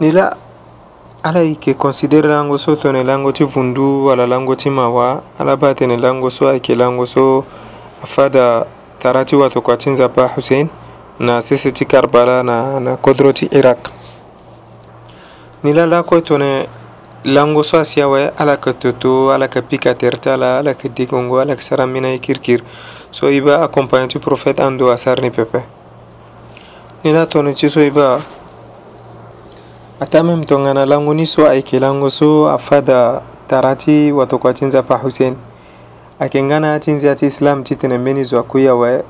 Nila alay yeke considéré lango so tongana e lango ti vundu wala lango ti mawa ala ba tene lango so ayeke lango so afada tara ti watokua ti nzapa hussein na sese ti karbala na, na kodro ti irak ni la lakue tongana lango so asi awe ala yeke toto ala yeke pika tere ti ala ala yeke digongo ala yeke sara mbeni aye kirikiri so e ba accompagné ti prophète ando asar ni pepe ni la tongana ti so e ba atame mtongana langu niso aike langu so afada tarati watoko atinza pa hussein akengana atinzi ati islam titene mbeni zwa kuya we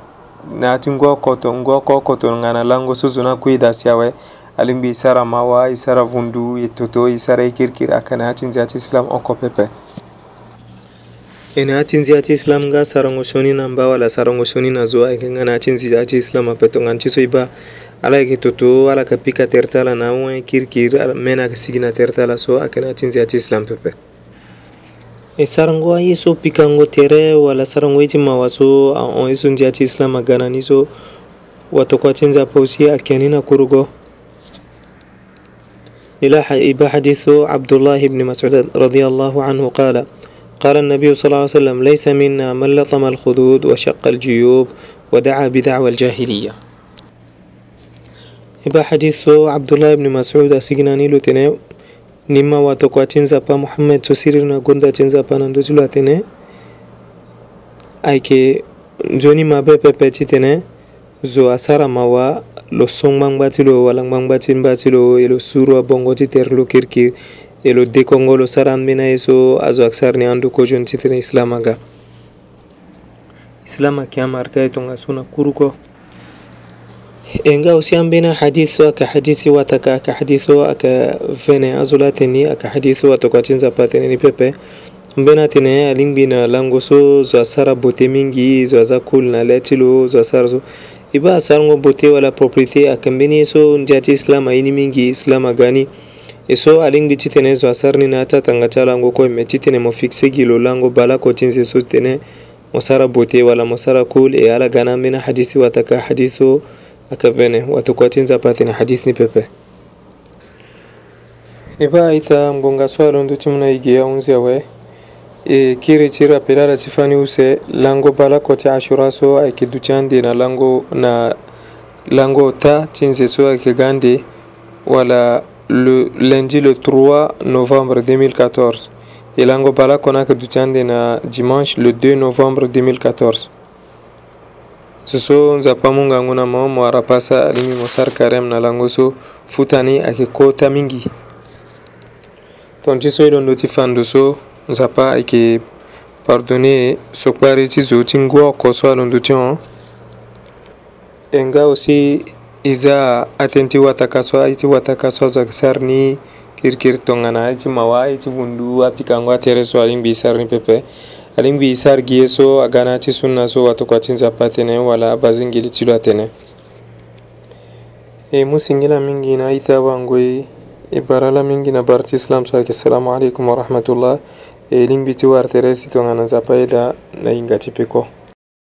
na ati ngwa koto ngwa ko koto ngana langu so zuna kuida siawe alimbi isara mawa isara vundu yetoto isara ikirkir akana atinzi ati islam oko pepe ena atinzi ati islam nga sarango shoni na mbawa la sarango shoni na zwa ekengana atinzi ati islam apetongan chiso iba ala ki toto ala ka pika tertala na wan kirkir mena ka sigina tertala so akana tinzi ati islam pepe e sarango ayi so pikango tere wala sarango iti mawaso on isu nzi ati islam agana ni so watoko atinzi apausi na kurugo إلى حديث عبد الله بن مسعود رضي الله عنه قال قال النبي صلى الله عليه وسلم ليس منا من لطم الخدود وشق الجيوب ودعا بدعوى الجاهليه iba e xadiidku cabdulaahi ibni mascuud asiginanilutine nima watokwatinzapa muhamed tosirina gondatinzapanandotulatine ayeke nzoni mabe pepe ti tene zo asara mawa lo so ngbangba ti lo wala ngbangba ti ngba ti lo e lo suru abongo ti tere lo kirikiri e lo dekongo lo sara ambeni aye so azo yeke sara ni andoko zoni ti tene islam aga islam ayeke amara ti aye tongaso na kuru kue enga usiambina hadithu aka hadithi wataka aka hadithu aka vene azulatini aka hadithu watokatinza patini ni pepe mbena tene alingbina lango so zo asara bote mingi zo aza kul na le ti lo zo asara so i be asarango bote wala propriété ayeke mbeni so ndia ti islam aini mingi islam aga ni e so alingbi ti tene zo asara ni na ya ti atanga ti alango kue me ti tene mo fixe gi lo lango balako ti nze so tene mo sara bote wala mo sara kul e ala ga ni ambeni hadisi wataka hadisi so akavene watukwatsinza pati na hadith ni pepe iba ita mgonga swalo nduti munaigiya unzi awe e kiri tira pelala tifani use lango bala koti ashura so ayeke dutyandi na lango na lango ta ti nze so ayeke ga nde wala le lundi le 3 novembre 2014 e lango bala kona ayeke dutyandi na dimanche le 2 novembre 2014 so so nzapa mu ngangu na mo mo ara pasa alimi mo sar karem na lango so futani ayeke kota mingi tongana ti so ye londo ti fando so nzapa ayeke pardonné e so kpari ti zo ti nggu oko so alondo ti hon e nga aussi e za atënë ti wataka so aye ti wataka so azo ayeke sara ni kirikiri tongana ye ti mawa ye ti vundu apikango atere so alingbi sara ni pepe alingwi isa argiye so agana ti sunna so watoko ti nzapa tene wala abazingeli ti lo atene e eh, mu singila mingi na aita wangoi e eh, bara la mingi na bara ti islam so ayeke assalamu aleykum warahmatullah e eh, lingbi ti wartere si tongana nzapa ye da na hinga ti peko